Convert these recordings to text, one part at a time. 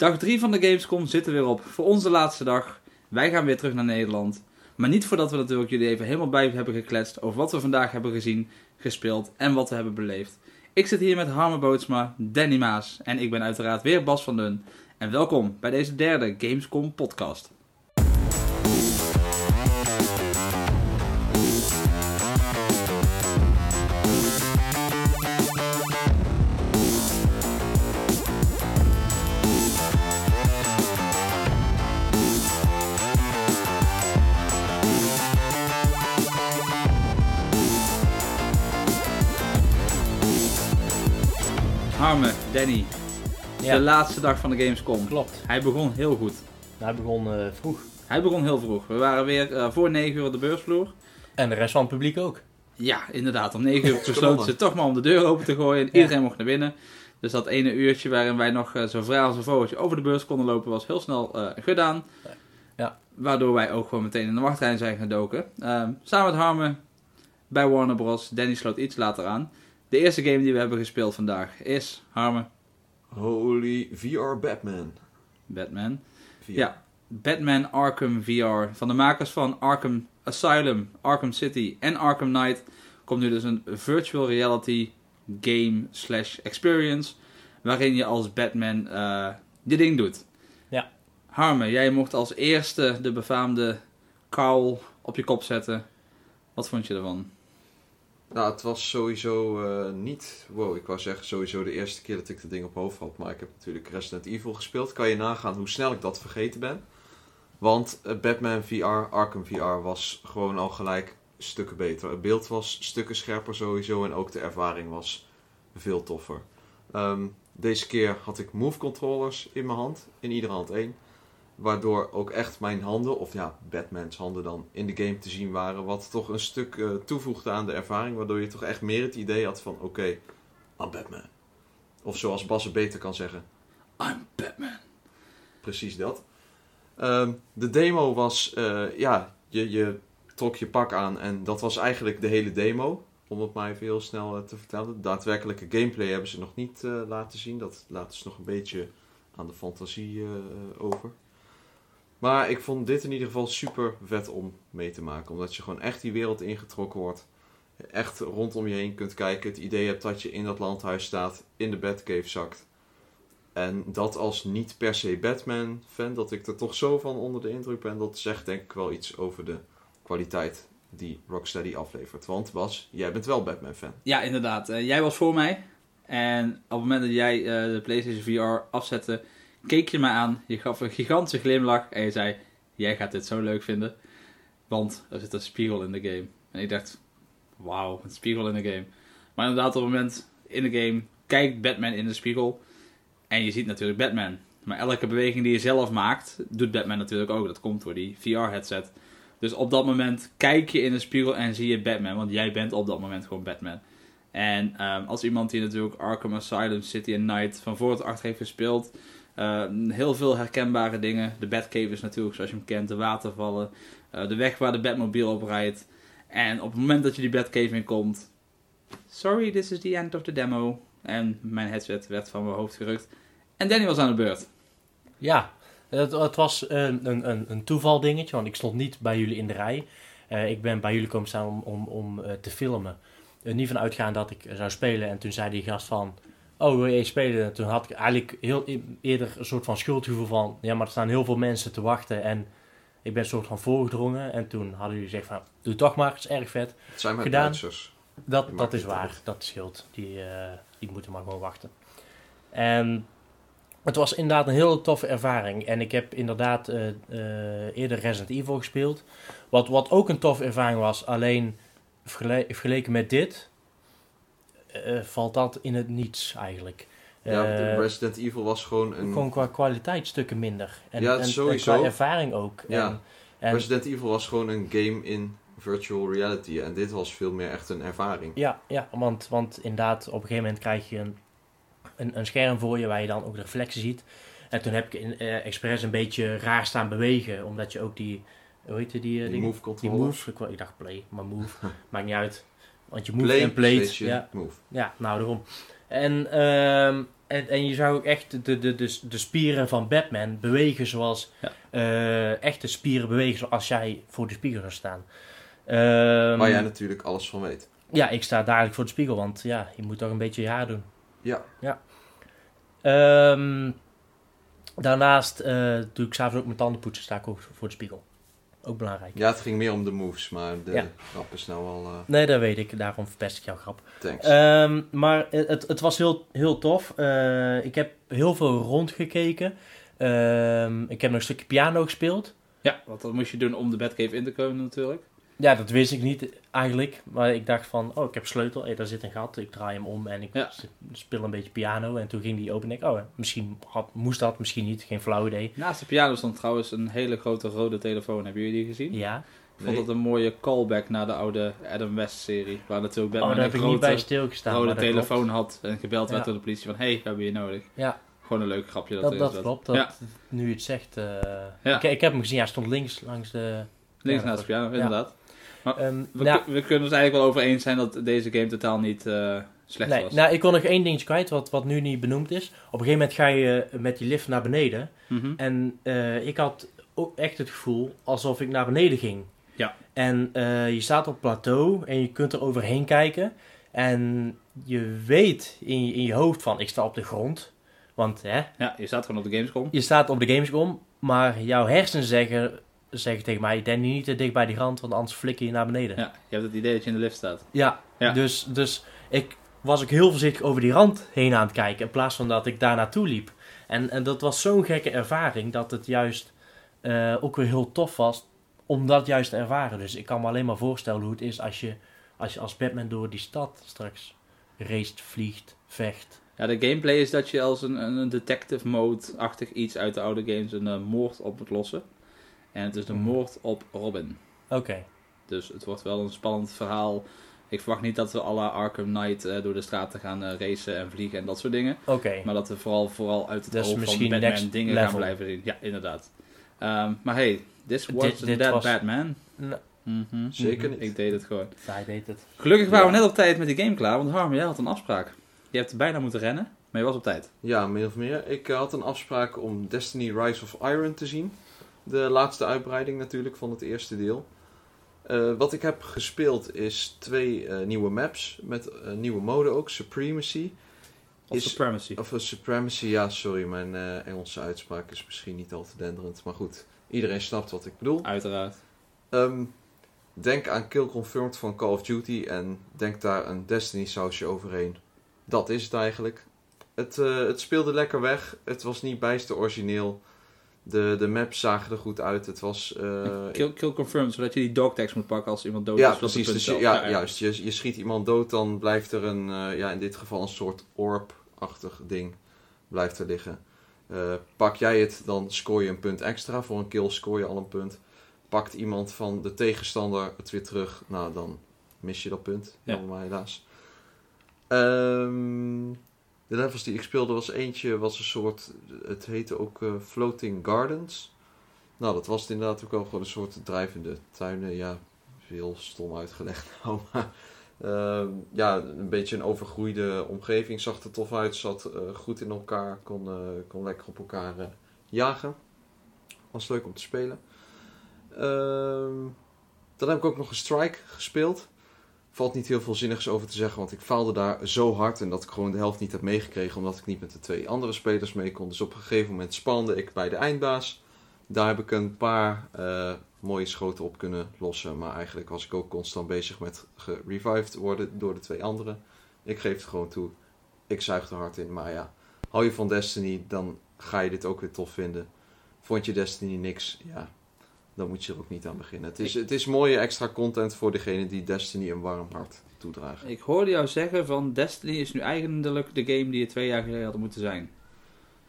Dag 3 van de Gamescom zit er weer op. Voor onze laatste dag. Wij gaan weer terug naar Nederland. Maar niet voordat we natuurlijk jullie even helemaal bij hebben gekletst over wat we vandaag hebben gezien, gespeeld en wat we hebben beleefd. Ik zit hier met Harme Bootsma, Danny Maas en ik ben uiteraard weer Bas van Dun. En welkom bij deze derde Gamescom podcast. Danny, Ja. de laatste dag van de Gamescom. Klopt. Hij begon heel goed. Hij begon eh, vroeg. Hij begon heel vroeg. We waren weer eh, voor 9 uur op de beursvloer. En de rest van het publiek ook. Ja, inderdaad. Om 9 uur besloten ze toch maar om de deur open te gooien. En Ja. iedereen mocht naar binnen. Dus dat ene uurtje waarin wij nog eh, zo vrij als een vogeltje over de beurs konden lopen, was heel snel gedaan. Ja. Waardoor wij ook gewoon meteen in de wachtrij zijn gedoken. Ehm, samen met Harme bij Warner Bros. Danny sloot iets later aan. De eerste game die we hebben gespeeld vandaag is Harme, Holy VR Batman. Batman. VR. Ja. Batman Arkham VR. Van de makers van Arkham Asylum, Arkham City en Arkham Knight komt nu dus een virtual reality game slash experience. Waarin je als Batman eh je ding doet. Ja. Harme, jij mocht als eerste de befaamde cowl op je kop zetten. Wat vond je ervan? Nou, het was sowieso eh, niet... Wow, ik wou zeggen sowieso de eerste keer dat ik dat ding op hoofd had. Maar ik heb natuurlijk Resident Evil gespeeld. Kan je nagaan hoe snel ik dat vergeten ben. Want eh, Batman VR, Arkham VR was gewoon al gelijk stukken beter. Het beeld was stukken scherper sowieso. En ook de ervaring was veel toffer. Ehm, deze keer had ik move controllers in mijn hand. In iedere hand één. Waardoor ook echt mijn handen, of ja, Batman's handen dan, in de game te zien waren. Wat toch een stuk eh, toevoegde aan de ervaring. Waardoor je toch echt meer het idee had van, oké, I'm Batman. Of zoals Bas het beter kan zeggen, I'm Batman. precies dat. Ehm, de demo was, eh, ja, je, je trok je pak aan en dat was eigenlijk de hele demo. Om het maar even heel snel eh, te vertellen. Daadwerkelijke gameplay hebben ze nog niet laten zien. Dat laten ze nog een beetje aan de fantasie over. Maar ik vond dit in ieder geval super vet om mee te maken. Omdat je gewoon echt die wereld ingetrokken wordt. Echt rondom je heen kunt kijken. Het idee hebt dat je in dat landhuis staat. In de Batcave zakt. En dat als niet per se Batman fan. Dat ik er toch zo van onder de indruk ben. Dat zegt denk ik wel iets over de kwaliteit die Rocksteady aflevert. Want Bas, jij bent wel Batman fan. Ja, inderdaad. Eh, jij was voor mij. En op het moment dat jij eh, de PlayStation VR afzette, keek je me aan. Je gaf een gigantische glimlach en je zei: Jij gaat dit zo leuk vinden. Want er zit een spiegel in de game. En ik dacht: Wauw, een spiegel in de game. Maar inderdaad, op het moment in de game kijkt Batman in de spiegel. En je ziet natuurlijk Batman. Maar elke beweging die je zelf maakt, doet Batman natuurlijk ook. Dat komt door die VR-headset. Dus op dat moment kijk je in de spiegel en zie je Batman. Want jij bent op dat moment gewoon Batman. En ehm, als iemand die natuurlijk Arkham Asylum, City en Night van voor tot achter heeft gespeeld. Eh, heel veel herkenbare dingen. De Batcave is natuurlijk, zoals je hem kent, de watervallen. eh, de weg waar de Batmobile op rijdt. En op het moment dat je die Batcave in komt. Sorry, this is the end of the demo. En mijn headset werd van mijn hoofd gerukt. En Danny was aan de beurt. Ja, het, het was een, een, een, toeval dingetje, want ik stond niet bij jullie in de rij. Eh, ik ben bij jullie komen staan om, om, om te filmen. Niet van uitgaan dat ik zou spelen. En toen zei die gast van, oh wil je spelen? En toen had ik eigenlijk heel e- eerder een soort van schuldgevoel van, ja maar er staan heel veel mensen te wachten. En ik ben een soort van voorgedrongen. En toen hadden jullie gezegd van, doe toch maar, het is erg vet. Het zijn maar Gedaan. Duitsers. Dat, dat is waar, uit. dat scheelt. Die, eh, die moeten maar gewoon wachten. En het was inderdaad een hele toffe ervaring. En ik heb inderdaad eh, eh, eerder Resident Evil gespeeld. Wat, wat ook een toffe ervaring was, alleen vergele- vergeleken met dit, eh, valt dat in het niets eigenlijk. Ja, Eh, de Resident Evil was gewoon een... gewoon qua kwaliteit stukken minder. En, Ja, en, en sowieso. qua ervaring ook. Ja. En, en, Resident Evil was gewoon een game in virtual reality. En dit was veel meer echt een ervaring. Ja, ja want, want inderdaad, op een gegeven moment krijg je een, een, een scherm voor je waar je dan ook de reflectie ziet. En toen heb ik in, eh, expres een beetje raar staan bewegen, omdat je ook die, hoe heet die, die, eh, Die move die controllers. move, ik dacht play, maar move, maakt niet uit. Want je move Play, en plate, ja, move. ja, nou daarom. En, ehm, en, en je zou ook echt de, de, de, de spieren van Batman bewegen zoals... Ja. eh, echte spieren bewegen zoals jij voor de spiegel zou staan. Ehm, Waar jij natuurlijk alles van weet. Ja, ik sta dadelijk voor de spiegel, want ja, je moet toch een beetje je haar doen. Ja. Ja. Ehm, daarnaast eh, doe ik s'avonds ook mijn tanden poetsen, sta ik ook voor de spiegel. Ook belangrijk. Ja, het ging meer om de moves, maar de Ja. grap is nou al... eh, Nee, dat weet ik, daarom verpest ik jouw grap. thanks. Ehm, maar het, het was heel, heel tof. Eh, ik heb heel veel rondgekeken. Ehm, ik heb nog een stukje piano gespeeld. Ja, want dat moest je doen om de Batcave in te komen natuurlijk. Ja, dat wist ik niet eigenlijk. Maar ik dacht van, oh, ik heb sleutel. Hey, daar zit een gat. Ik draai hem om en ik Ja. speel een beetje piano. En toen ging die open en ik, oh, misschien had, moest dat, misschien niet. Geen flauw idee. Naast de piano stond trouwens een hele grote rode telefoon. Hebben jullie die gezien? Ja. Ik vond dat een mooie callback naar de oude Adam West serie. Waar natuurlijk Oh, Batman daar heb een ik niet bij grote stilgestaan. rode maar dat telefoon klopt. had. En gebeld werd Ja. door de politie van, hey, we hebben je nodig. Ja, Gewoon een leuk grapje. Dat, dat, dat klopt. Dat, Ja, Nu je het zegt. eh, Ja. ik, ik heb hem gezien. Hij stond links langs de... links Ja, naast de piano, ja. Ehm, We, nou, we kunnen het eigenlijk wel over eens zijn dat deze game totaal niet eh, slecht nee, was. nou, ik wil nog één dingetje kwijt, wat, wat nu niet benoemd is. Op een gegeven moment ga je eh, met die lift naar beneden. Mhm. En eh, ik had ook echt het gevoel alsof ik naar beneden ging. Ja. En je staat op het plateau en je kunt er overheen kijken. En je weet in je, in je hoofd van, ik sta op de grond. Want hè, Ja, je staat gewoon op de Gamescom. je staat op de Gamescom, maar jouw hersenen zeggen, zeggen tegen mij, denk niet te dicht bij die rand, want anders flikker je naar beneden. Ja, je hebt het idee dat je in de lift staat. Ja, Ja. Dus, dus ik was ook heel voorzichtig over die rand heen aan het kijken. In plaats van dat ik daar naartoe liep. En, en dat was zo'n gekke ervaring dat het juist eh, ook weer heel tof was om dat juist te ervaren. Dus ik kan me alleen maar voorstellen hoe het is als je als, je als Batman door die stad straks raced, vliegt, vecht. Ja, de gameplay is dat je als een, een een detective mode-achtig iets uit de oude games een eh, moord op moet lossen. En het is de moord op Robin. Oké, Dus het wordt wel een spannend verhaal. Ik verwacht niet dat we alle Arkham Knight eh, door de straten gaan eh, racen en vliegen en dat soort dingen. oké. Maar dat we vooral, vooral uit het Dus oog van misschien Batman next dingen gaan blijven zien. Ja, inderdaad. Ehm, maar hey, this Dit- wasn't dit that was- Batman. Nou, Mhm. Zeker niet. Ik deed het gewoon. hij deed het. Gelukkig waren we net op tijd met die game klaar, want Harm, jij had een afspraak. Je hebt bijna moeten rennen, maar je was op tijd. Ja, min of meer. Ik eh, had een afspraak om Destiny Rise of Iron te zien. De laatste uitbreiding natuurlijk van het eerste deel. Eh, wat ik heb gespeeld is twee eh, nieuwe maps met eh, nieuwe mode ook. Supremacy. Of Is- Supremacy. Of Supremacy, ja sorry, mijn Engelse uitspraak is misschien niet al te denderend. Maar goed, iedereen snapt wat ik bedoel. Uiteraard. Ehm, denk aan Kill Confirmed van Call of Duty en denk daar een Destiny sausje overheen. Dat is het eigenlijk. Het, het speelde lekker weg. Het was niet bijster origineel. De, de maps zagen er goed uit. Het was... eh, Kill, kill confirmed, zodat je die dog tags moet pakken als iemand dood ja, is. precies. Dus je- ja, juist. Je, je schiet iemand dood, dan blijft er een, eh, ja, in dit geval een soort orb-achtig ding blijft er liggen. Eh, pak jij het, dan scoor je een punt extra. Voor een kill scoor je al een punt. Pakt iemand van de tegenstander het weer terug, nou dan mis je dat punt. Ja. Helaas. Ehm, de levels die ik speelde was eentje, was een soort, het heette ook eh, Floating Gardens. Nou, dat was inderdaad ook wel gewoon een soort drijvende tuinen. Ja, heel stom uitgelegd nou, maar ehm, ja, een beetje een overgroeide omgeving. Zag er tof uit, zat eh, goed in elkaar, kon, eh, kon lekker op elkaar eh, jagen. Was leuk om te spelen. Ehm, dan heb ik ook nog een Strike gespeeld. Valt niet heel veel zinnigs over te zeggen, want ik faalde daar zo hard en dat ik gewoon de helft niet heb meegekregen, omdat ik niet met de twee andere spelers mee kon. Dus op een gegeven moment spande ik bij de eindbaas. Daar heb ik een paar eh, mooie schoten op kunnen lossen, maar eigenlijk was ik ook constant bezig met gerevived worden door de twee anderen. Ik geef het gewoon toe, ik zuig er hard in, maar ja, hou je van Destiny, dan ga je dit ook weer tof vinden. Vond je Destiny niks, ja, dan moet je er ook niet aan beginnen. Het is, het is mooie extra content voor degene die Destiny een warm hart toedragen. Ik hoorde jou zeggen van Destiny is nu eigenlijk de game die je twee jaar geleden had moeten zijn.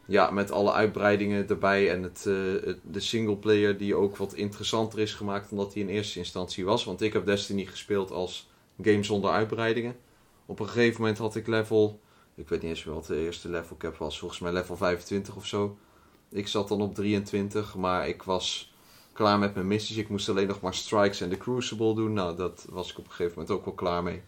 Ja, met alle uitbreidingen erbij en het, het- de singleplayer die ook wat interessanter is gemaakt dan dat die in eerste instantie was. Want ik heb Destiny gespeeld als game zonder uitbreidingen. Op een gegeven moment had ik level, ik weet niet eens meer wat de eerste level cap was, volgens mij level 25 of zo. Ik zat dan op 23, maar ik was klaar met mijn missies. Ik moest alleen nog maar strikes en de crucible doen. Nou, dat was ik op een gegeven moment ook wel klaar mee.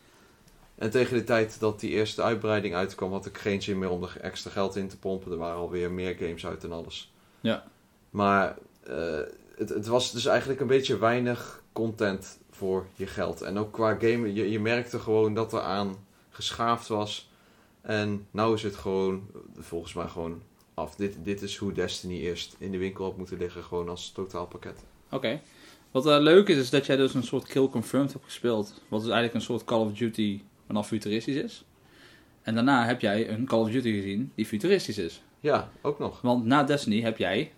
En tegen de tijd dat die eerste uitbreiding uitkwam, had ik geen zin meer om er extra geld in te pompen. Er waren alweer meer games uit en alles. Ja. Maar eh, het, het was dus eigenlijk een beetje weinig content voor je geld. En ook qua game, je, je merkte gewoon dat er aan geschaafd was. En nou is het gewoon, volgens mij gewoon af. Dit, dit is hoe Destiny eerst in de winkel had moeten liggen, gewoon als totaalpakket. Oké. Wat eh, leuk is, is dat jij dus een soort Kill Confirmed hebt gespeeld. Wat dus eigenlijk een soort Call of Duty vanaf futuristisch is. En daarna heb jij een Call of Duty gezien die futuristisch is. Ja, ook nog. Want na Destiny heb jij...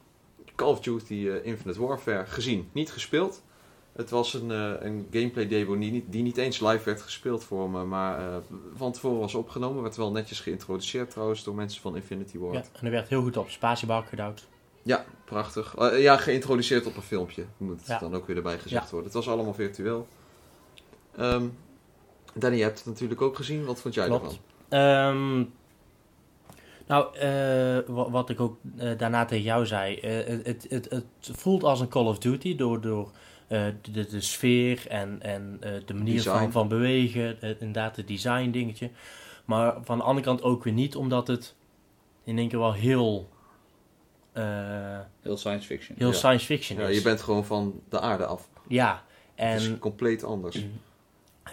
Call of Duty eh, Infinite Warfare gezien. Niet gespeeld. Het was een, eh, een gameplay demo die niet, die niet eens live werd gespeeld voor me, maar eh, van tevoren was opgenomen. Werd wel netjes geïntroduceerd trouwens door mensen van Infinity Ward. Ja, Ja, en er werd heel goed op spatiebalk gedouwd. prachtig. Eh, ja, geïntroduceerd op een filmpje, moet Ja. dan ook weer erbij gezegd Ja. worden. Het was allemaal virtueel. Ehm, Danny, je hebt het natuurlijk ook gezien. Wat vond jij Klopt. ervan? Ehm, nou, wa- wat ik ook daarna tegen jou zei. het, het, het, het voelt als een Call of Duty door, door eh, de, sfeer en, en eh, de manier Design. van, van bewegen. eh, inderdaad, het design dingetje. Maar van de andere kant ook weer niet, omdat het in één keer wel heel, Heel science fiction. heel Ja. science fiction Ja, is. je bent gewoon van de aarde af. Ja, Het is en, compleet anders.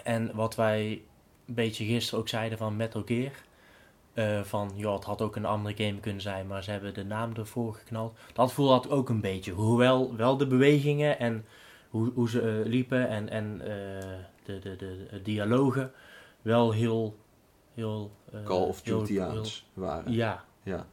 en wat wij een beetje gisteren ook zeiden van Metal Gear. eh, van, ja, het had ook een andere game kunnen zijn, maar ze hebben de naam ervoor geknald. Dat voelde dat ook een beetje. Hoewel wel de bewegingen en hoe, hoe ze eh, liepen en, en eh, de, de, de, de dialogen wel heel... heel eh, Call of Duty'aans waren. Ja, Ja.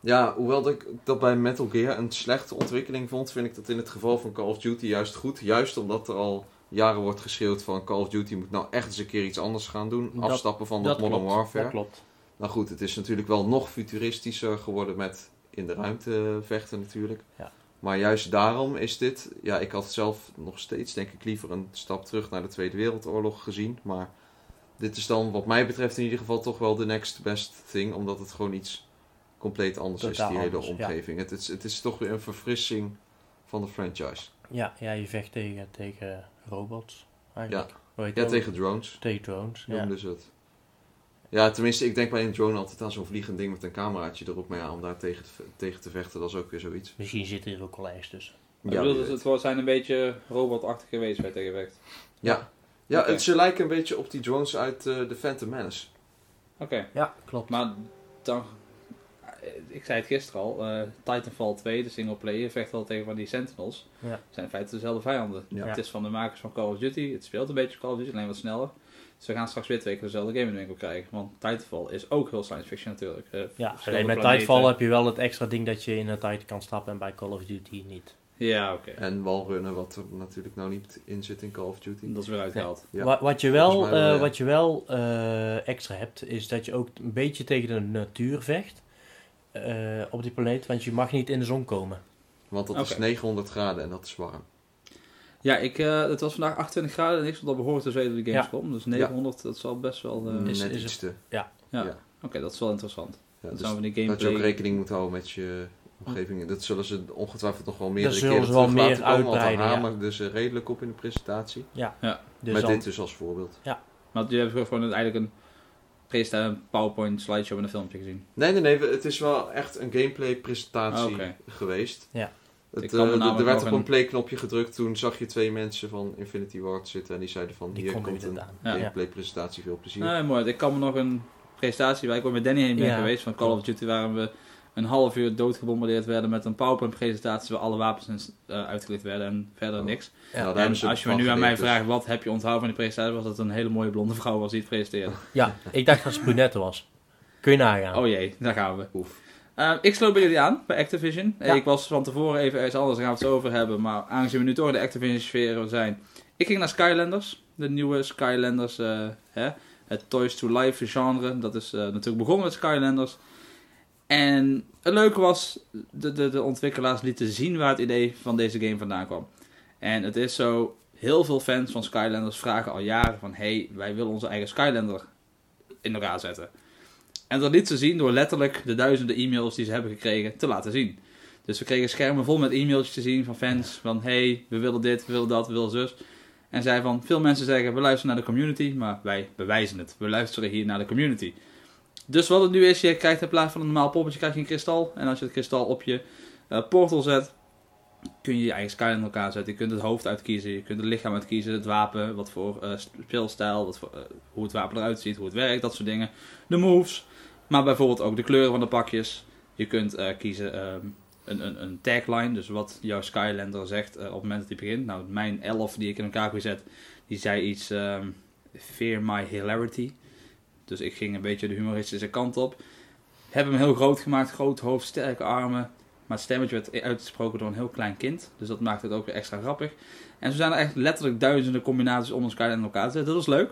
Ja, hoewel dat ik dat bij Metal Gear een slechte ontwikkeling vond, vind ik dat in het geval van Call of Duty juist goed. Juist omdat er al jaren wordt geschreeuwd van Call of Duty moet nou echt eens een keer iets anders gaan doen. Dat- Afstappen van dat, dat Modern klopt. Warfare. Dat klopt. Nou goed, het is natuurlijk wel nog futuristischer geworden met in de ruimte vechten natuurlijk. Ja. Maar juist daarom is dit, ja ik had zelf nog steeds denk ik liever een stap terug naar de Tweede Wereldoorlog gezien. Maar dit is dan wat mij betreft in ieder geval toch wel de next best thing. Omdat het gewoon iets compleet anders is, die hele anders, ja. omgeving. Het, is, het is toch weer een verfrissing van de franchise. Ja, ja, je vecht tegen, tegen robots eigenlijk. Ja, dat? tegen drones tegen drones. Ja. noemden ze het. Ja, tenminste, ik denk bij een drone altijd aan zo'n vliegend ding met een cameraatje erop. Maar ja, om daar tegen te, tegen te vechten, dat is ook weer zoiets. Misschien zit er ook wel ergens tussen. Maar Ja, ik bedoel, dus het zijn een beetje robotachtige wezens waar je tegen vecht. ja. ja het, ze lijken een beetje op die drones uit eh, de Phantom Menace. Oké. Ja, klopt. Maar dan... Ik zei het gisteren al, eh, Titanfall 2, de singleplayer, vecht al tegen van die Sentinels. Ja. zijn in feite dezelfde vijanden. Ja. Het is van de makers van Call of Duty, het speelt een beetje Call of Duty, alleen wat sneller. Dus we gaan straks weer twee keer dezelfde game in de winkel krijgen. Want Titanfall is ook heel science fiction natuurlijk. Eh, Ja, alleen met planeten. Titanfall heb je wel het extra ding dat je in een Titan kan stappen en bij Call of Duty niet. Ja, oké. En walrunnen, wat er natuurlijk nou niet in zit in Call of Duty. Dat is weer uitgehaald. Ja. Wa- Wat je wel, eh, wat je wel eh, extra hebt, is dat je ook een beetje tegen de natuur vecht eh, op die planeet, want je mag niet in de zon komen. Want dat is Oké. 900 graden en dat is warm. Ja, ik, eh, het was vandaag 28 graden en ik stond al behoorlijk te zweten de Ja. Gamescom. Dus 900, dat zal best wel... eh, Is- Net is iets het- te. ja. ja. Oké, dat is wel interessant. Ja, dat dus zijn van die dat je ook rekening moet houden met je omgeving. Dat zullen ze ongetwijfeld nog wel meerdere keren ze wel terug meer laten komen. Want daar uitbreiden, ja. hameren dus redelijk op in de presentatie. Dus met dan- dit dus als voorbeeld. Maar je hebt gewoon een- eigenlijk een, presentatie, een PowerPoint slideshow en een filmpje gezien. Nee, nee, nee. Het is wel echt een gameplay presentatie oké. geweest. Ja. Het, Ik kan me eh, er- er werd op een een- play-knopje gedrukt. Toen zag je twee mensen van Infinity Ward zitten. En die zeiden van, Die hier komt een aan. Ja. gameplay presentatie. Veel plezier. Nee, mooi. Ik kan me nog een presentatie waar ik ook met Danny heen ben Ja. geweest van Call of Duty, waar we een half uur doodgebombardeerd werden met een PowerPoint-presentatie waar alle wapens uh, uitgelicht werden en verder Oh. niks. Ja. Nou, en ze als je me nu aan mij dus- vraagt wat heb je onthouden van die presentatie, was dat een hele mooie blonde vrouw was die het presenteerde. Ja, ik dacht dat het brunette was. Kun je nagaan. Oh jee, daar gaan we. Oef. Uh, ik sloot bij jullie aan, bij Activision. Ja. Ik was van tevoren even ergens anders, daar gaan we het over hebben. Maar aangezien we nu toch in de Activision sfeer zijn. Ik ging naar Skylanders, de nieuwe Skylanders, uh, hè, het Toys to Life genre. Dat is uh, natuurlijk begonnen met Skylanders. En het leuke was, de, de, de ontwikkelaars lieten zien waar het idee van deze game vandaan kwam. En het is zo, heel veel fans van Skylanders vragen al jaren van... Hey, wij willen onze eigen Skylander in elkaar zetten. En dat liet ze zien door letterlijk de duizenden e-mails die ze hebben gekregen te laten zien. Dus we kregen schermen vol met e-mailtjes te zien van fans. Van hey, we willen dit, we willen dat, we willen zus. En zei van, veel mensen zeggen, we luisteren naar de community, maar wij bewijzen het. We luisteren hier naar de community. Dus wat het nu is, je krijgt in plaats van een normaal poppetje, krijg je een kristal. En als je het kristal op je eh, portal zet, kun je je eigen Skyline in elkaar zetten. Je kunt het hoofd uitkiezen, je kunt het lichaam uitkiezen, het wapen, wat voor eh, speelstijl, wat voor, eh, hoe het wapen eruit ziet, hoe het werkt, dat soort dingen. De moves, maar bijvoorbeeld ook de kleuren van de pakjes. Je kunt eh, kiezen ehm, een, een, een tagline, dus wat jouw Skylander zegt op het moment dat hij begint. Nou, mijn elf die ik in elkaar gezet, die zei iets ehm, Fear my hilarity. Dus ik ging een beetje de humoristische kant op. Heb hem heel groot gemaakt, groot hoofd, sterke armen. Maar het stemmetje werd uitgesproken door een heel klein kind. Dus dat maakt het ook weer extra grappig. En zo zijn er echt letterlijk duizenden combinaties om een Skylander in elkaar te zetten. Dat was leuk.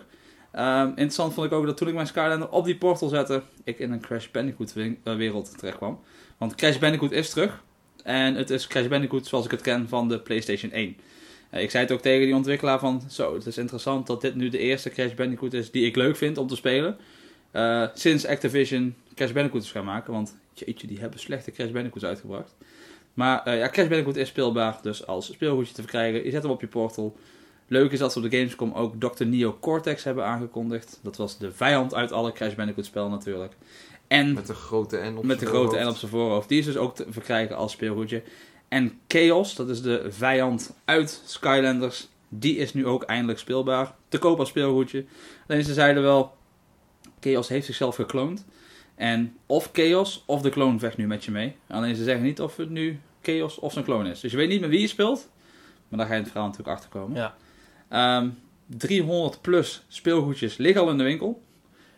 Ehm, interessant vond ik ook dat toen ik mijn Skylander op die portal zette, ik in een Crash Bandicoot eh, wereld terecht kwam. Want Crash Bandicoot is terug. En het is Crash Bandicoot zoals ik het ken van de PlayStation 1. Eh, ik zei het ook tegen die ontwikkelaar van, zo, het is interessant dat dit nu de eerste Crash Bandicoot is die ik leuk vind om te spelen. Eh, sinds Activision Crash Bandicoot is gaan maken, want jeetje, die hebben slechte Crash Bandicoots uitgebracht. Maar eh, ja, Crash Bandicoot is speelbaar, dus als speelgoedje te verkrijgen, je zet hem op je portal. Leuk is dat ze op de Gamescom ook Dr. Neo Cortex hebben aangekondigd. Dat was de vijand uit alle Crash Bandicoot spellen natuurlijk. En Met de grote N op met de grote N op zijn voorhoofd. Die is dus ook te verkrijgen als speelgoedje. En Chaos, dat is de vijand uit Skylanders. Die is nu ook eindelijk speelbaar. Te koop als speelgoedje. Alleen ze zeiden wel, Chaos heeft zichzelf gekloond. En of Chaos of de kloon vecht nu met je mee. Alleen ze zeggen niet of het nu Chaos of zijn kloon is. Dus je weet niet met wie je speelt. Maar daar ga je in het verhaal natuurlijk achter komen. Ja. Ehm, 300 plus speelgoedjes liggen al in de winkel.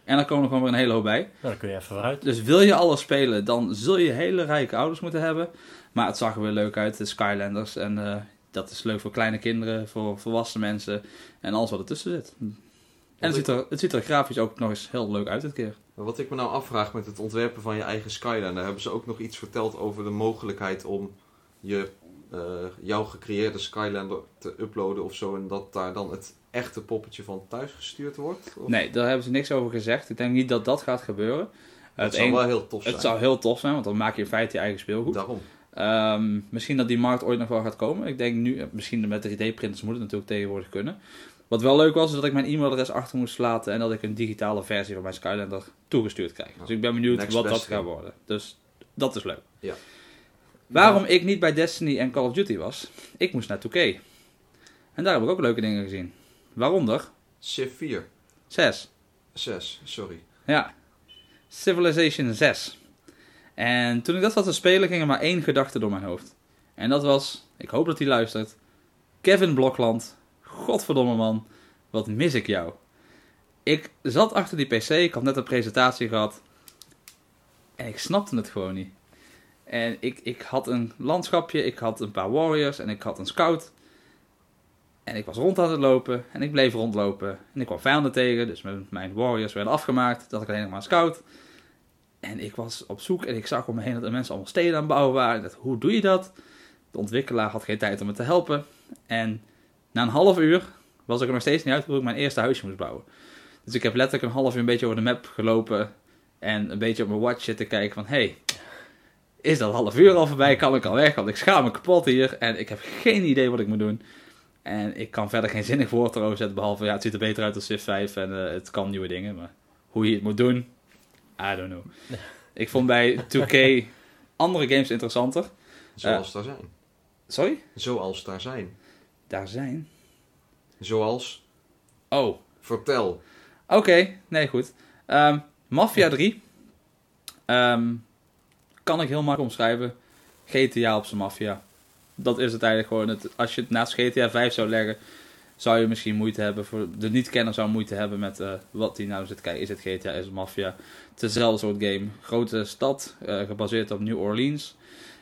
En daar komen er gewoon weer een hele hoop bij. Nou, dan kun je even vooruit. Dus wil je alles spelen, dan zul je hele rijke ouders moeten hebben. Maar het zag er weer leuk uit, de Skylanders. En eh, dat is leuk voor kleine kinderen, voor volwassen mensen en alles wat ertussen zit. En het ziet, er, het ziet er grafisch ook nog eens heel leuk uit dit keer. Wat ik me nou afvraag met het ontwerpen van je eigen Skylander, hebben ze ook nog iets verteld over de mogelijkheid om je, eh, jouw gecreëerde Skylander te uploaden of zo en dat daar dan het echte poppetje van thuis gestuurd wordt? Of- Nee, daar hebben ze niks over gezegd. Ik denk niet dat dat gaat gebeuren. het zou een- wel heel tof zijn. het zou heel tof zijn, want dan maak je in feite je eigen speelgoed. Daarom. Ehm, misschien dat die markt ooit nog wel gaat komen. Ik denk nu, misschien met 3D-printers moet het natuurlijk tegenwoordig kunnen. Wat wel leuk was, is dat ik mijn e-mailadres achter moest laten en dat ik een digitale versie van mijn Skylander toegestuurd krijg. Dus ik ben benieuwd Next wat dat gaat worden. Dus dat is leuk. Ja. Waarom ik niet bij Destiny en Call of Duty was? Ik moest naar 2K. En daar heb ik ook leuke dingen gezien. Waaronder Civ 4. 6. 6, sorry. Ja. Civilization 6. En toen ik dat zat te spelen, ging er maar één gedachte door mijn hoofd. En dat was, ik hoop dat hij luistert. Kevin Blokland, godverdomme man, wat mis ik jou. Ik zat achter die pc, ik had net een presentatie gehad. En ik snapte het gewoon niet. En ik, ik had een landschapje, ik had een paar warriors en ik had een scout. En ik was rond aan het lopen en ik bleef rondlopen. En ik kwam vijanden tegen, dus mijn, warriors werden afgemaakt. Dat ik alleen nog maar scout. En ik was op zoek en ik zag om me heen dat er mensen allemaal steden aan het bouwen waren. Hoe doe je dat? De ontwikkelaar had geen tijd om me te helpen. En na een half uur was ik er nog steeds niet uit hoe ik mijn eerste huisje moest bouwen. Dus ik heb letterlijk een half uur een beetje over de map gelopen. En een beetje op mijn watch zitten kijken van... Hey, is dat half uur al voorbij? Kan ik al weg? Want ik schaam me kapot hier. En ik heb geen idee wat ik moet doen. En ik kan verder geen zinnig woord erover zetten. Behalve, ja, het ziet er beter uit dan Civ 5. En eh, het kan nieuwe dingen. Maar hoe je het moet doen, I don't know. Ik vond bij 2K andere games interessanter. Zoals daar zijn. Sorry? Zoals daar zijn. Daar zijn. Zoals, Oh, vertel. Oké, nee, goed. Ehm, Mafia 3. Ehm, kan ik heel makkelijk omschrijven. GTA op zijn Mafia. Dat is het eigenlijk gewoon. Het, als je het naast GTA 5 zou leggen, zou je misschien moeite hebben. Voor de niet-kenner zou moeite hebben met eh, wat die nou zit kijken. Is het GTA, is het Mafia? Hetzelfde soort game. Grote stad, eh, gebaseerd op New Orleans.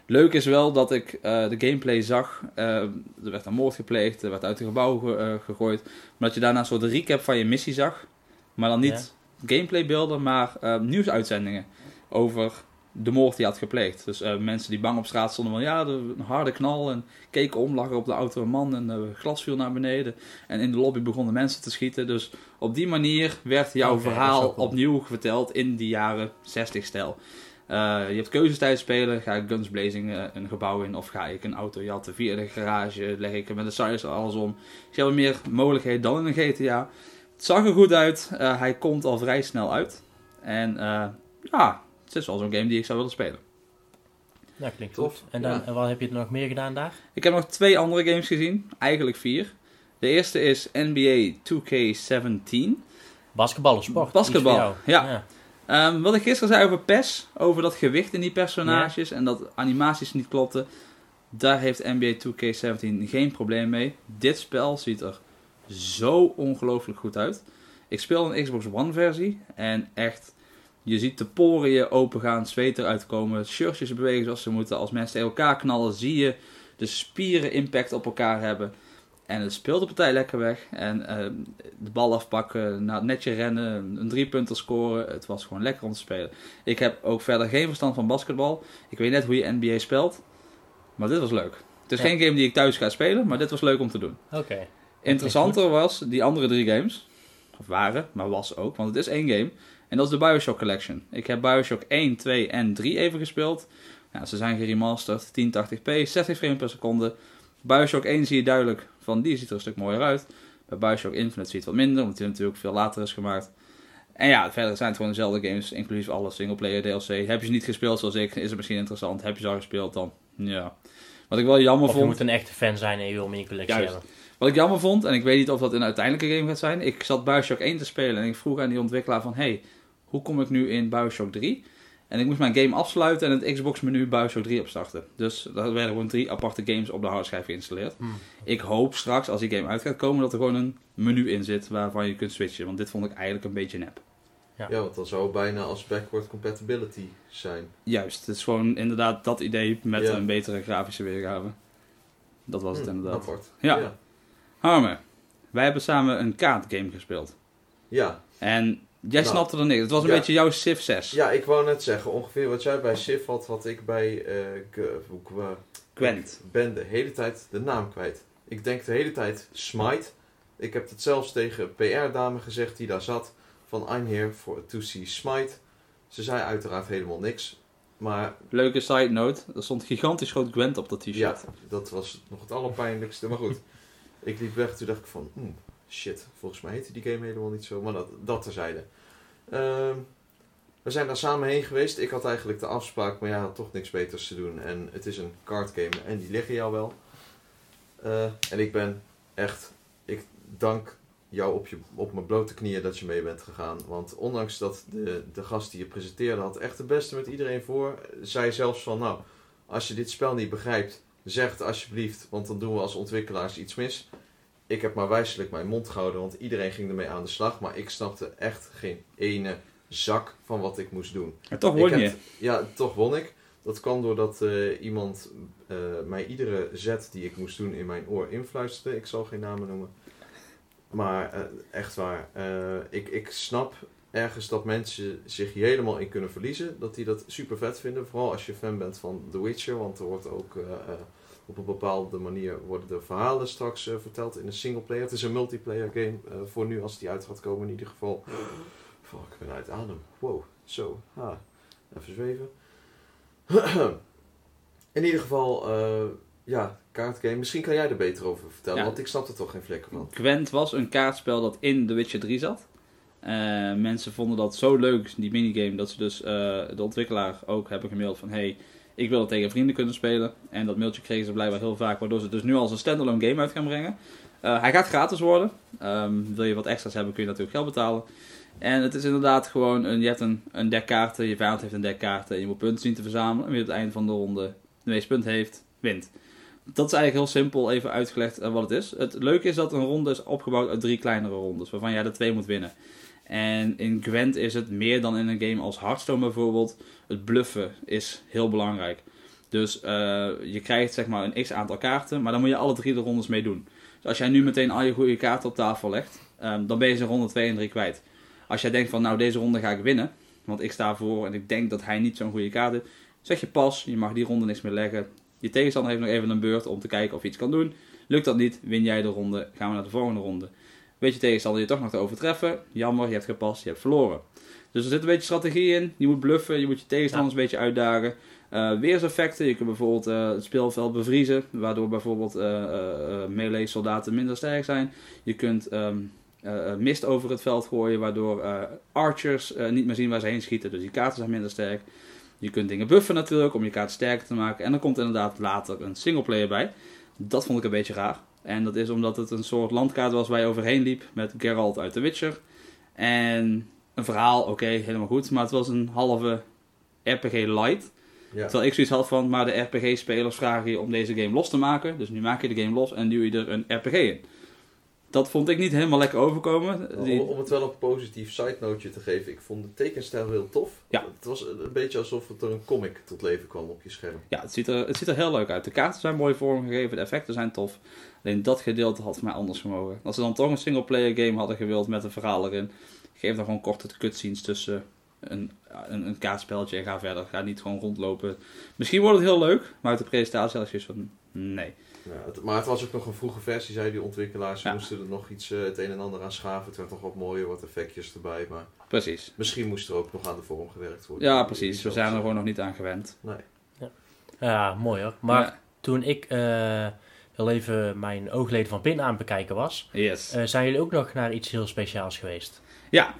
Leuk is wel dat ik eh, de gameplay zag. Eh, er werd een moord gepleegd, er werd uit een gebouw ge- eh, gegooid. Maar dat je daarna een soort recap van je missie zag. Maar dan niet gameplaybeelden, maar nieuwsuitzendingen over de moord die had gepleegd. Dus mensen die bang op straat stonden van ja, een harde knal en keken om, lag er op de auto een man en glas viel naar beneden. En in de lobby begonnen mensen te schieten. Dus op die manier werd jouw verhaal cool. opnieuw verteld in die jaren 60 stijl. Eh, je hebt keuzes tijdens spelen. Ga ik guns blazing eh, een gebouw in of ga ik een auto jatten via de garage? Leg ik er met de size alles om? Dus je hebt meer mogelijkheden dan in een GTA. Het zag er goed uit. Eh, hij komt al vrij snel uit. En eh, ja, het is wel zo'n game die ik zou willen spelen. Ja, klinkt Tof, goed. En, dan, ja. en wat heb je er nog meer gedaan daar? Ik heb nog twee andere games gezien. Eigenlijk vier. De eerste is NBA 2K17. Basketbal of sport? Basketbal, jou. ja. Ehm, wat ik gisteren zei over PES, over dat gewicht in die personages en dat animaties niet klopten, daar heeft NBA 2K17 geen probleem mee. Dit spel ziet er zo ongelooflijk goed uit. Ik speel een Xbox One versie en echt, je ziet de poren je open gaan, zweet eruit komen, shirtjes bewegen zoals ze moeten. Als mensen tegen elkaar knallen, zie je de spieren impact op elkaar hebben. En het speelt de partij lekker weg. En ehm, de bal afpakken, nou, netje rennen, een driepunter scoren. Het was gewoon lekker om te spelen. Ik heb ook verder geen verstand van basketbal. Ik weet net hoe je NBA speelt. Maar dit was leuk. Het is Ja. geen game die ik thuis ga spelen, maar dit was leuk om te doen. Oké. Interessanter was die andere drie games. Of waren, maar was ook. Want het is één game. En dat is de Bioshock Collection. Ik heb Bioshock 1, 2 en 3 even gespeeld. Ja, ze zijn geremasterd. 1080p, 60 frames per seconde. Bioshock 1 zie je duidelijk van die ziet er een stuk mooier uit. Bij Bioshock Infinite ziet het wat minder, omdat die natuurlijk veel later is gemaakt. En ja, verder zijn het gewoon dezelfde games, inclusief alle singleplayer DLC. Heb je ze niet gespeeld zoals ik, is het misschien interessant. Heb je ze al gespeeld dan? Ja. Wat ik wel jammer Of je vond... moet een echte fan zijn en je wil hem in je collectie Juist. hebben. Wat ik jammer vond, en ik weet niet of dat een uiteindelijke game gaat zijn. Ik zat Bioshock 1 te spelen en ik vroeg aan die ontwikkelaar van... Hey, hoe kom ik nu in Bioshock 3? En ik moest mijn game afsluiten en het Xbox menu Bioshock 3 opstarten. Dus daar werden gewoon drie aparte games op de hardschijf geïnstalleerd. Hmm. Ik hoop straks, als die game uit gaat komen, dat er gewoon een menu in zit waarvan je kunt switchen. Want dit vond ik eigenlijk een beetje nep. Ja. Ja, want dan zou het bijna als backward compatibility zijn. Juist, het is gewoon inderdaad dat idee met Ja. een betere grafische weergave. Dat was het Hm, inderdaad. Apart. Ja. ja. Harme, wij hebben samen een kaartgame gespeeld. Ja. En jij Nou, snapte er niks. Het was een ja. beetje jouw Civ 6. Ja, ik wou net zeggen, ongeveer wat jij bij Civ had, had ik bij hoe- Gwent. Ben de hele tijd de naam kwijt. Ik denk de hele tijd Smite. Ik heb het zelfs tegen PR-dame gezegd die daar zat. Van I'm here for, to see Smite. Ze zei uiteraard helemaal niks. Maar Leuke side note, er stond gigantisch groot Gwent op dat t-shirt. ja, dat was nog het allerpijnlijkste. Maar goed, ik liep weg. Toen dacht ik van, hmm, shit, volgens mij heette die game helemaal niet zo. Maar dat, dat terzijde. Ehm, we zijn daar samen heen geweest. Ik had eigenlijk de afspraak, maar ja, had toch niks beters te doen. En het is een card game en die liggen jou wel. Eh, en ik ben echt, ik dank jou op, je, op mijn blote knieën dat je mee bent gegaan. Want ondanks dat de, de gast die je presenteerde had echt de beste met iedereen voor, zei zelfs van, nou, als je dit spel niet begrijpt, zeg het alsjeblieft, want dan doen we als ontwikkelaars iets mis. Ik heb maar wijselijk mijn mond gehouden, want iedereen ging ermee aan de slag. Maar ik snapte echt geen ene zak van wat ik moest doen. En toch Ik won heb- je. Ja, toch won ik. Dat kwam doordat eh, iemand eh, mij iedere zet die ik moest doen in mijn oor influisterde. Ik zal geen namen noemen. Maar eh, echt waar. ik, ik snap ergens dat mensen zich hier helemaal in kunnen verliezen. Dat die dat super vet vinden. Vooral als je fan bent van The Witcher. Want er wordt ook op een bepaalde manier worden de verhalen straks eh, verteld in een singleplayer. Het is een multiplayer game eh, voor nu als die uit gaat komen in ieder geval. Fuck, ik ben uit adem. Wow, zo. Ah, even zweven. In ieder geval, eh, ja, kaartgame. Misschien kan jij er beter over vertellen, Ja. want ik snap er toch geen vlekken van. Gwent was een kaartspel dat in The Witcher 3 zat. Mensen vonden dat zo leuk, die minigame, dat ze dus de ontwikkelaar ook hebben gemaild van... Hey, ik wil het tegen vrienden kunnen spelen. En dat mailtje kregen ze blijkbaar heel vaak, waardoor ze dus nu als een standalone game uit gaan brengen. Eh, hij gaat gratis worden. Ehm, wil je wat extra's hebben, kun je natuurlijk geld betalen. En het is inderdaad gewoon, een, je hebt een, een dek kaarten, je vijand heeft een dek kaarten. En je moet punten zien te verzamelen. En wie op het einde van de ronde de meeste punten heeft, wint. Dat is eigenlijk heel simpel even uitgelegd eh, wat het is. Het leuke is dat een ronde is opgebouwd uit drie kleinere rondes, waarvan jij er twee moet winnen. En in Gwent is het meer dan in een game als Hearthstone bijvoorbeeld. Het bluffen is heel belangrijk. Dus eh, je krijgt zeg maar een x aantal kaarten, maar dan moet je alle drie de rondes mee doen. Dus als jij nu meteen al je goede kaarten op tafel legt, ehm, dan ben je ze ronde 2 en 3 kwijt. Als jij denkt van nou deze ronde ga ik winnen, want ik sta voor en ik denk dat hij niet zo'n goede kaart heeft, zeg je pas, je mag die ronde niks meer leggen. Je tegenstander heeft nog even een beurt om te kijken of hij iets kan doen. Lukt dat niet, win jij de ronde, gaan we naar de volgende ronde. Weet je tegenstander je toch nog te overtreffen, jammer, je hebt gepast, je hebt verloren. Dus er zit een beetje strategie in. Je moet bluffen, je moet je tegenstanders een beetje uitdagen. Eh weerseffecten, je kunt bijvoorbeeld eh, het speelveld bevriezen, waardoor bijvoorbeeld eh, melee soldaten minder sterk zijn. Je kunt ehm, eh, eh, mist over het veld gooien, waardoor archers niet meer zien waar ze heen schieten, dus die kaarten zijn minder sterk. Je kunt dingen buffen natuurlijk, om je kaart sterker te maken. En er komt inderdaad later een singleplayer bij. Dat vond ik een beetje raar. En dat is omdat het een soort landkaart was waar je overheen liep met Geralt uit The Witcher. En een verhaal, oké, helemaal goed. Maar het was een halve RPG light. Ja. Terwijl ik zoiets had van, maar de RPG-spelers vragen je om deze game los te maken. Dus nu maak je de game los en duw je er een RPG in. Dat vond ik niet helemaal lekker overkomen. Om, om het wel een positief side noteje te geven, ik vond de tekenstijl heel tof. Ja. Het was een, beetje alsof het er een comic tot leven kwam op je scherm. Ja, het ziet, er, het ziet er heel leuk uit. De kaarten zijn mooi vormgegeven, de effecten zijn tof. Alleen dat gedeelte had voor mij anders gemogen. Als ze dan toch een singleplayer game hadden gewild met een verhaal erin, geef dan gewoon korte cutscenes tussen een, een, een kaartspelletje en ga verder. Ga niet gewoon rondlopen. Misschien wordt het heel leuk, maar uit de presentatie had ik zoiets van, nee. Ja, het- maar het was ook nog een vroege versie, zei die ontwikkelaars. Ze Ja. moesten er nog iets, eh, het een en ander aan schaven. Het werd nog wat mooier, wat effectjes erbij. Maar Precies. misschien moest er ook nog aan de vorm gewerkt worden. Ja, precies. We zijn er gewoon nog niet aan gewend. Nee. Ja, mooi hoor. Maar Ja, toen ik eh heel even mijn oogleden van binnen aan het bekijken was, yes. eh, zijn jullie ook nog naar iets heel speciaals geweest? Ja,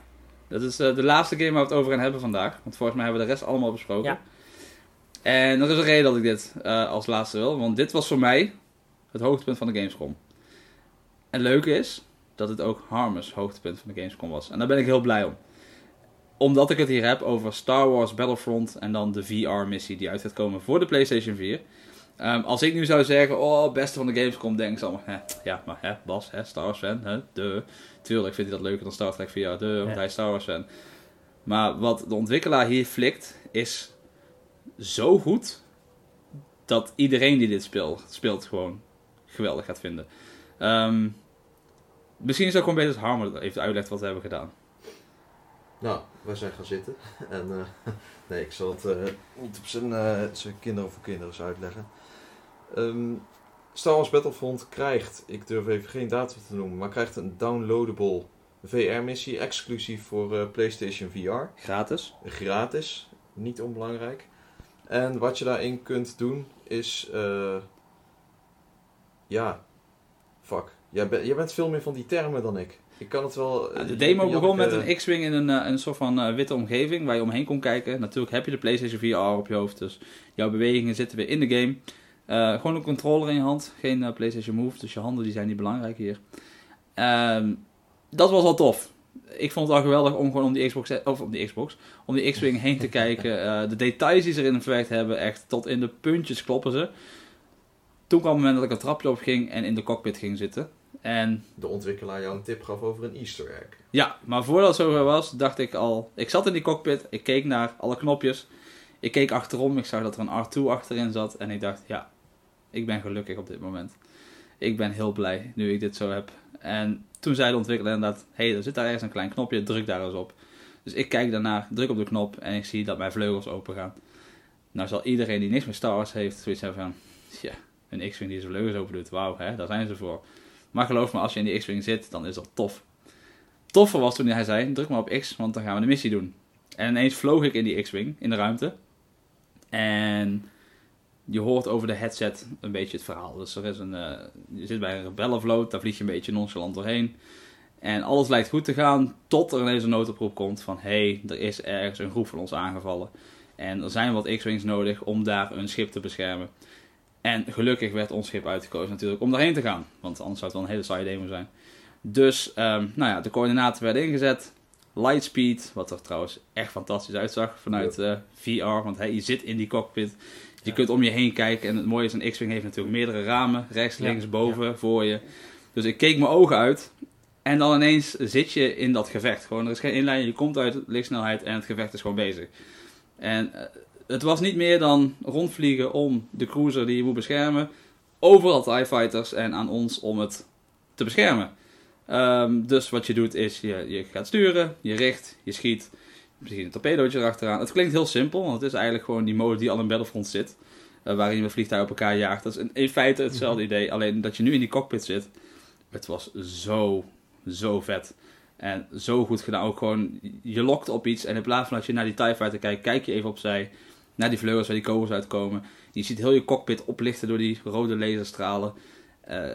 dat is eh, de laatste game waar we het over gaan hebben vandaag. Want volgens mij hebben we de rest allemaal besproken. Ja. En er is een reden dat ik dit eh, als laatste wil. Want dit was voor mij het hoogtepunt van de Gamescom. En leuk is dat het ook Harmers hoogtepunt van de Gamescom was. En daar ben ik heel blij om. Omdat ik het hier heb over Star Wars Battlefront en dan de VR-missie die uit gaat komen voor de PlayStation 4. Ehm, als ik nu zou zeggen, oh, beste van de Gamescom, denk ik allemaal, hè, ja, maar hè, Bas, hè, Star Wars fan, hè, de. Tuurlijk vindt hij dat leuker dan Star Trek VR, de, want Ja. hij is Star Wars fan. Maar wat de ontwikkelaar hier flikt, is zo goed, dat iedereen die dit speelt, speelt gewoon geweldig gaat vinden. Ehm, misschien is het ook gewoon beter dat Harmer even uitlegt wat we hebben gedaan. Nou, wij zijn gaan zitten. En eh, nee, ik zal het eh, niet op zijn, eh, zijn kinderen voor kinderen eens uitleggen. Ehm, Star Wars Battlefront krijgt, ik durf even geen datum te noemen, maar krijgt een downloadable VR-missie exclusief voor eh, PlayStation VR. Gratis. Gratis, niet onbelangrijk. En wat je daarin kunt doen is, eh, ja, fuck. Jij, bent jij bent veel meer van die termen dan ik. Ik kan het wel. eh, de demo begon met een X-Wing in een, eh, een soort van eh, witte omgeving waar je omheen kon kijken. Natuurlijk heb je de PlayStation VR op je hoofd, dus jouw bewegingen zitten weer in de game. Gewoon een controller in je hand, geen PlayStation Move, dus je handen die zijn niet belangrijk hier. Ehm, dat was al tof. Ik vond het al geweldig om gewoon om die Xbox, of om die Xbox, om die X-Wing heen te kijken. De details die ze erin verwerkt hebben, echt tot in de puntjes kloppen ze. Toen kwam het moment dat ik een trapje op ging en in de cockpit ging zitten. En de ontwikkelaar jou een tip gaf over een Easter egg. ja, maar voordat het zover was, dacht ik al... Ik zat in die cockpit, ik keek naar alle knopjes. Ik keek achterom, ik zag dat er een R2 achterin zat. En ik dacht, ja, ik ben gelukkig op dit moment. Ik ben heel blij nu ik dit zo heb. En toen zei de ontwikkelaar inderdaad... Hé, hey, er zit daar ergens een klein knopje, druk daar eens op. Dus ik kijk daarna, druk op de knop en ik zie dat mijn vleugels open gaan. Nou zal iedereen die niks met Star Wars heeft, zoiets hebben van... Ja, een X-Wing die zijn vleugels open doet, wauw, hè, daar zijn ze voor. Maar geloof me, als je in die X-Wing zit, dan is dat tof toffer was toen hij zei, druk maar op X, want dan gaan we de missie doen. En ineens vloog ik in die X-Wing, in de ruimte. En je hoort over de headset een beetje het verhaal. Dus er is een, eh, je zit bij een rebellenvloot, daar vlieg je een beetje nonchalant doorheen. En alles lijkt goed te gaan, tot er ineens een noodoproep komt van... Hé, hey, er is ergens een groep van ons aangevallen. En er zijn wat X-Wings nodig om daar een schip te beschermen. En gelukkig werd ons schip uitgekozen natuurlijk om daarheen te gaan. Want anders zou het wel een hele saaie demo zijn. Dus, ehm, nou ja, de coördinaten werden ingezet. Lightspeed, wat er trouwens echt fantastisch uitzag vanuit eh, VR. Want hey, je zit in die cockpit. Je Ja. kunt om je heen kijken. En het mooie is, een X-Wing heeft natuurlijk meerdere ramen. Rechts, Ja, links, boven, voor je. Dus ik keek mijn ogen uit. En dan ineens zit je in dat gevecht. Gewoon, er is geen inleiding. Je komt uit lichtsnelheid en het gevecht is gewoon bezig. En eh, het was niet meer dan rondvliegen om de cruiser die je moet beschermen. Overal TIE Fighters en aan ons om het te beschermen. Ehm, dus wat je doet is, je, je gaat sturen, je richt, je schiet. Misschien een torpedootje erachteraan. Het klinkt heel simpel, want het is eigenlijk gewoon die mode die al in Battlefront zit. eh, waarin je met vliegtuigen op elkaar jaagt. Dat is in, feite hetzelfde idee, alleen dat je nu in die cockpit zit. Het was zo, zo vet. En zo goed gedaan. Ook gewoon, je lokt op iets en in plaats van dat je naar die TIE Fighter kijkt, kijk je even opzij. Naar die vleugels waar die kogels uitkomen. Je ziet heel je cockpit oplichten door die rode laserstralen. Eh,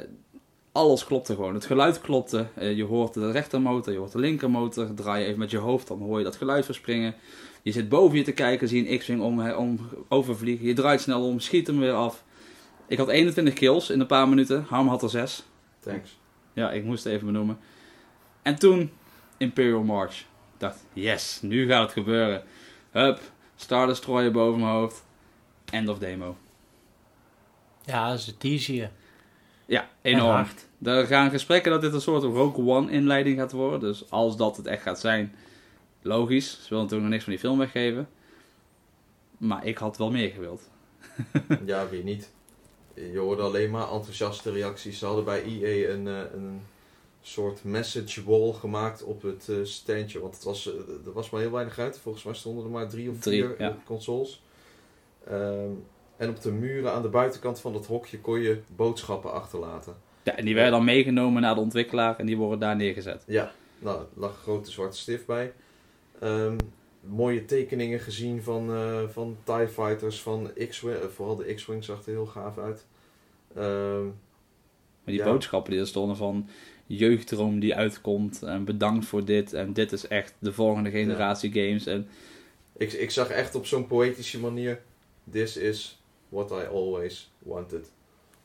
alles klopte gewoon. Het geluid klopte. Eh, je hoort de rechtermotor, je hoort de linkermotor. Draai je even met je hoofd, dan hoor je dat geluid verspringen. Je zit boven je te kijken, zie een X-Wing om, om, overvliegen. Je draait snel om, schiet hem weer af. Ik had 21 kills in een paar minuten. Harm had er 6. Thanks. Ja, ik moest het even benoemen. En toen Imperial March. Ik dacht, yes, nu gaat het gebeuren. Hup, Star Destroyer boven mijn hoofd. End of demo. Ja, ze teasen je. Ja, En enorm. Er gaan gesprekken dat dit een soort Rogue One inleiding gaat worden. Dus als dat het echt gaat zijn, logisch. Ze willen natuurlijk nog niks van die film weggeven. Maar ik had wel meer gewild. Ja, wie niet? Je hoorde alleen maar enthousiaste reacties. Ze hadden bij EA een, eh, een soort message wall gemaakt op het eh, standje. Want het was, eh, er was maar heel weinig uit. Volgens mij stonden er maar drie of Drie, vier ja. eh, consoles. Ehm, en op de muren aan de buitenkant van dat hokje kon je boodschappen achterlaten. Ja, en die werden dan meegenomen naar de ontwikkelaar en die worden daar neergezet. Ja, nou, er lag een grote zwarte stift bij. Ehm, mooie tekeningen gezien van, eh, van TIE Fighters, van X-Wing. vooral de X-Wing zag er heel gaaf uit. Ehm, Maar die Ja. boodschappen die er stonden van jeugddroom die uitkomt en bedankt voor dit en dit is echt de volgende generatie games en ik, ik zag echt op zo'n poëtische manier: This is what I always wanted.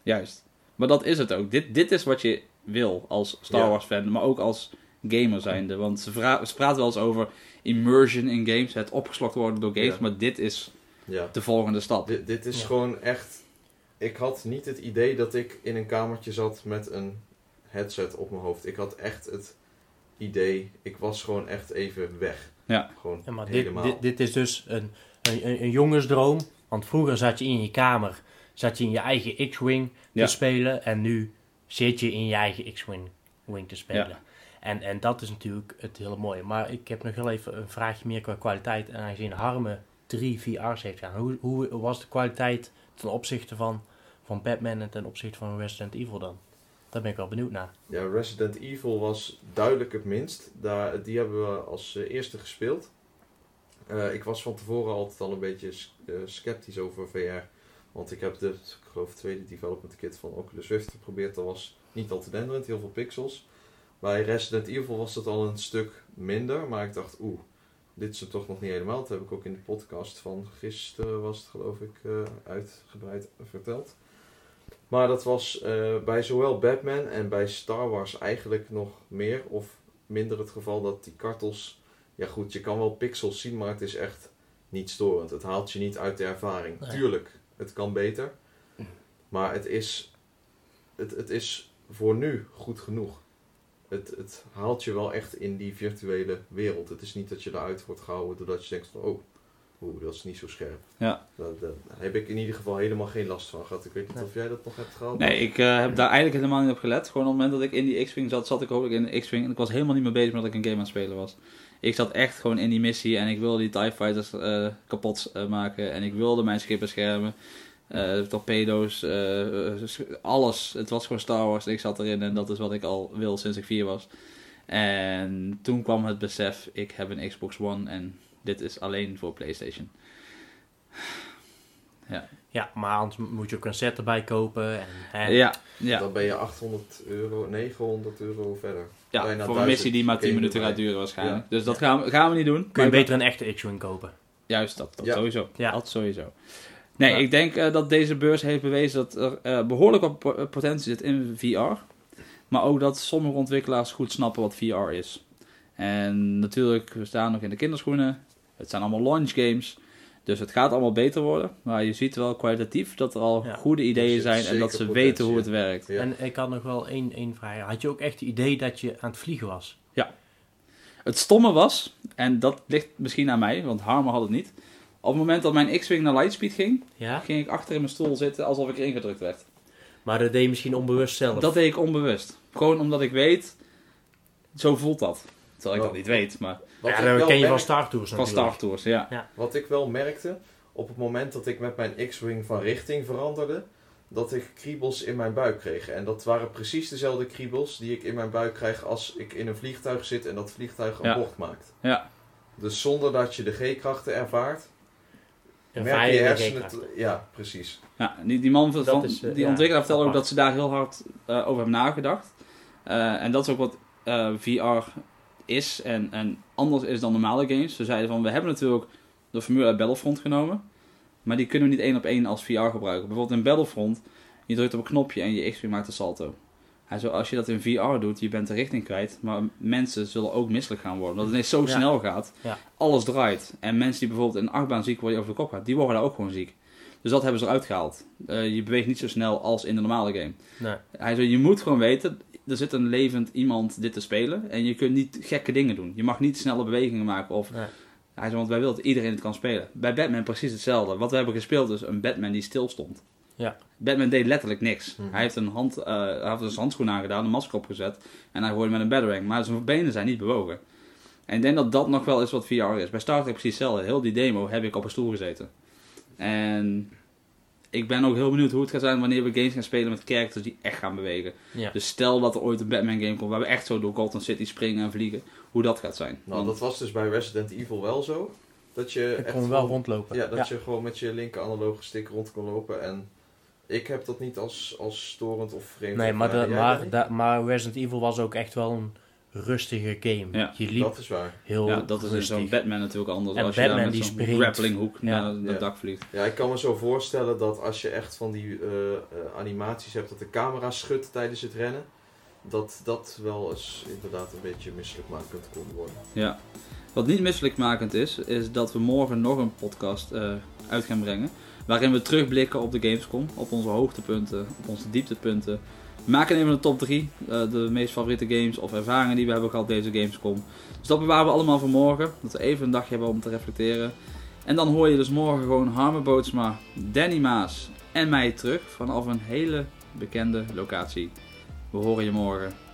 juist. Maar dat is het ook. Dit, dit is wat je wil als Star Ja. Wars fan, maar ook als gamer zijnde. Want ze, ze praten wel eens over immersion in games, het opgeslokt worden door games, Ja. maar dit is Ja. de volgende stap. Dit, dit is Ja. gewoon echt. Ik had niet het idee dat ik in een kamertje zat met een headset op mijn hoofd. Ik had echt het idee, ik was gewoon echt even weg. Ja. Gewoon Ja, maar dit, helemaal. dit, dit is dus een, een, een, een jongensdroom. Want vroeger zat je in je kamer, zat je in je eigen X-Wing te Ja. spelen. En nu zit je in je eigen X-Wing wing te spelen. Ja. En, en dat is natuurlijk het hele mooie. Maar ik heb nog wel even een vraagje meer qua kwaliteit. En aangezien Harme drie VR's heeft gedaan. Hoe, hoe was de kwaliteit ten opzichte van, van Batman en ten opzichte van Resident Evil dan? Daar ben ik wel benieuwd naar. Ja, Resident Evil was duidelijk het minst. Daar, die hebben we als eh, eerste gespeeld. Eh, ik was van tevoren altijd al een beetje eh, sceptisch over VR. Want ik heb de, ik geloof, tweede development kit van Oculus Rift geprobeerd. Dat was niet al te denderend, heel veel pixels. Bij Resident Evil was dat al een stuk minder. Maar ik dacht, oeh, dit is het toch nog niet helemaal. Dat heb ik ook in de podcast van gisteren, was het geloof ik, eh, uitgebreid verteld. Maar dat was eh, bij zowel Batman en bij Star Wars eigenlijk nog meer of minder het geval dat die kartels... Ja goed, je kan wel pixels zien, maar het is echt niet storend. Het haalt je niet uit de ervaring. Nee. Tuurlijk, het kan beter. Maar het is, het, het is voor nu goed genoeg. Het, het haalt je wel echt in die virtuele wereld. Het is niet dat je eruit wordt gehouden doordat je denkt van... Oh, oeh, dat is niet zo scherp. Ja. Daar, daar heb ik in ieder geval helemaal geen last van gehad. Ik weet niet Nee. of jij dat nog hebt gehad. Nee, ik eh, heb daar eigenlijk helemaal niet op gelet. Gewoon op het moment dat ik in die X-Wing zat, zat ik ook in de X-Wing. En ik was helemaal niet meer bezig met dat ik een game aan het spelen was. Ik zat echt gewoon in die missie en ik wilde die TIE Fighters eh, kapot eh, maken. En ik wilde mijn schip beschermen. Eh, torpedo's, eh, eh, alles. Het was gewoon Star Wars ik zat erin. En dat is wat ik al wil sinds ik vier was. En toen kwam het besef, ik heb een Xbox One en dit is alleen voor PlayStation. Ja, Ja, maar anders moet je ook een set erbij kopen. En, hè, ja, ja. Dan ben je 800 euro, 900 euro verder. Ja, Bijna voor een missie 1000 die maar 10 game minuten gaat duren waarschijnlijk. Ja. Dus dat gaan we, gaan we niet doen. Kun je Maar- beter een echte X-Wing kopen. Juist, dat, dat Ja. sowieso. Ja. Dat sowieso. Nee, Ja. ik denk eh, dat deze beurs heeft bewezen dat er eh, behoorlijk wat po- potentie zit in VR. Maar ook dat sommige ontwikkelaars goed snappen wat VR is. En natuurlijk, we staan nog in de kinderschoenen. Het zijn allemaal launch games. Dus het gaat allemaal beter worden. Maar je ziet wel kwalitatief dat er al Ja. goede ideeën zijn en dat ze potentie weten hoe het werkt. Ja. En ik had nog wel één, één vraag. Had je ook echt het idee dat je aan het vliegen was? Het stomme was, en dat ligt misschien aan mij, want Harmer had het niet. Op het moment dat mijn X-Wing naar Lightspeed ging, Ja? ging ik achter in mijn stoel zitten alsof ik erin gedrukt werd. Maar dat deed je misschien onbewust zelf. Dat deed ik onbewust. Gewoon omdat ik weet, zo voelt dat. Terwijl ik dat niet weet, maar Wat, ja, dat ken je van Star Tours van natuurlijk. Star Tours, ja. wat ik wel merkte, op het moment dat ik met mijn X-Wing van richting veranderde, dat ik kriebels in mijn buik kreeg. En dat waren precies dezelfde kriebels die ik in mijn buik krijg als ik in een vliegtuig zit en dat vliegtuig een Ja. bocht maakt. Ja. Dus zonder dat je de G-krachten ervaart, Een merk je hersenen... Ja, precies. Ja, die, die man van, is, eh, die ja, ontwikkelaar vertelde ook dat ze daar heel hard eh, over hebben nagedacht. Eh, en dat is ook wat eh, VR is en, en anders is dan normale games. Ze zeiden van, we hebben natuurlijk de formule uit Battlefront genomen, maar die kunnen we niet één op één als VR gebruiken. Bijvoorbeeld in Battlefront, je drukt op een knopje en je X-Wing maakt een salto. Hij zo, als je dat in VR doet, je bent de richting kwijt, maar mensen zullen ook misselijk gaan worden. Omdat het ineens zo Ja. snel gaat, Ja. alles draait. En mensen die bijvoorbeeld in een achtbaan ziek worden over de kop gaat, die worden daar ook gewoon ziek. Dus dat hebben ze eruit gehaald. Eh, je beweegt niet zo snel als in de normale game. Nee. Hij zei, je moet gewoon weten, er zit een levend iemand dit te spelen. En je kunt niet gekke dingen doen. Je mag niet snelle bewegingen maken. Of, Nee. Hij zei, want wij willen dat iedereen het kan spelen. Bij Batman precies hetzelfde. Wat we hebben gespeeld is een Batman die stil stond. Ja. Batman deed letterlijk niks. Mhm. Hij heeft een hand, eh, hij heeft zijn handschoen aangedaan, een masker opgezet. En hij gooide met een batarang. Maar zijn benen zijn niet bewogen. En ik denk dat dat nog wel is wat VR is. Bij Star Trek precies hetzelfde. Heel die demo heb ik op een stoel gezeten. En ik ben ook heel benieuwd hoe het gaat zijn wanneer we games gaan spelen met characters die echt gaan bewegen. Ja. Dus stel dat er ooit een Batman game komt waar we echt zo door Gotham City springen en vliegen. Hoe dat gaat zijn. Nou, Want- dat was dus bij Resident Evil wel zo. Dat je Ik echt kon wel rondlopen. Ja, dat je gewoon met je linker analoge stick rond kon lopen. En ik heb dat niet als, als storend of vreemd. Nee, maar, de, maar, maar Resident Evil was ook echt wel een rustige game. Ja, je liep Dat is waar. heel ja, dat is rustig. zo'n Batman natuurlijk anders. En als je Batman daar met die zo'n springt. grappling hoek Ja. naar het Ja. dak vliegt. Ja, ik kan me zo voorstellen dat als je echt van die eh, eh, animaties hebt dat de camera schudt tijdens het rennen. Dat dat wel eens inderdaad een beetje misselijkmakend kon worden. Ja. Wat niet misselijkmakend is, is dat we morgen nog een podcast eh, uit gaan brengen. Waarin we terugblikken op de Gamescom, op onze hoogtepunten, op onze dieptepunten. We maken even een top 3, de meest favoriete games of ervaringen die we hebben gehad deze Gamescom. Dus dat bewaren we allemaal voor morgen, dat we even een dagje hebben om te reflecteren. En dan hoor je dus morgen gewoon Harme Bootsma, Danny Maas en mij terug vanaf een hele bekende locatie. We horen je morgen.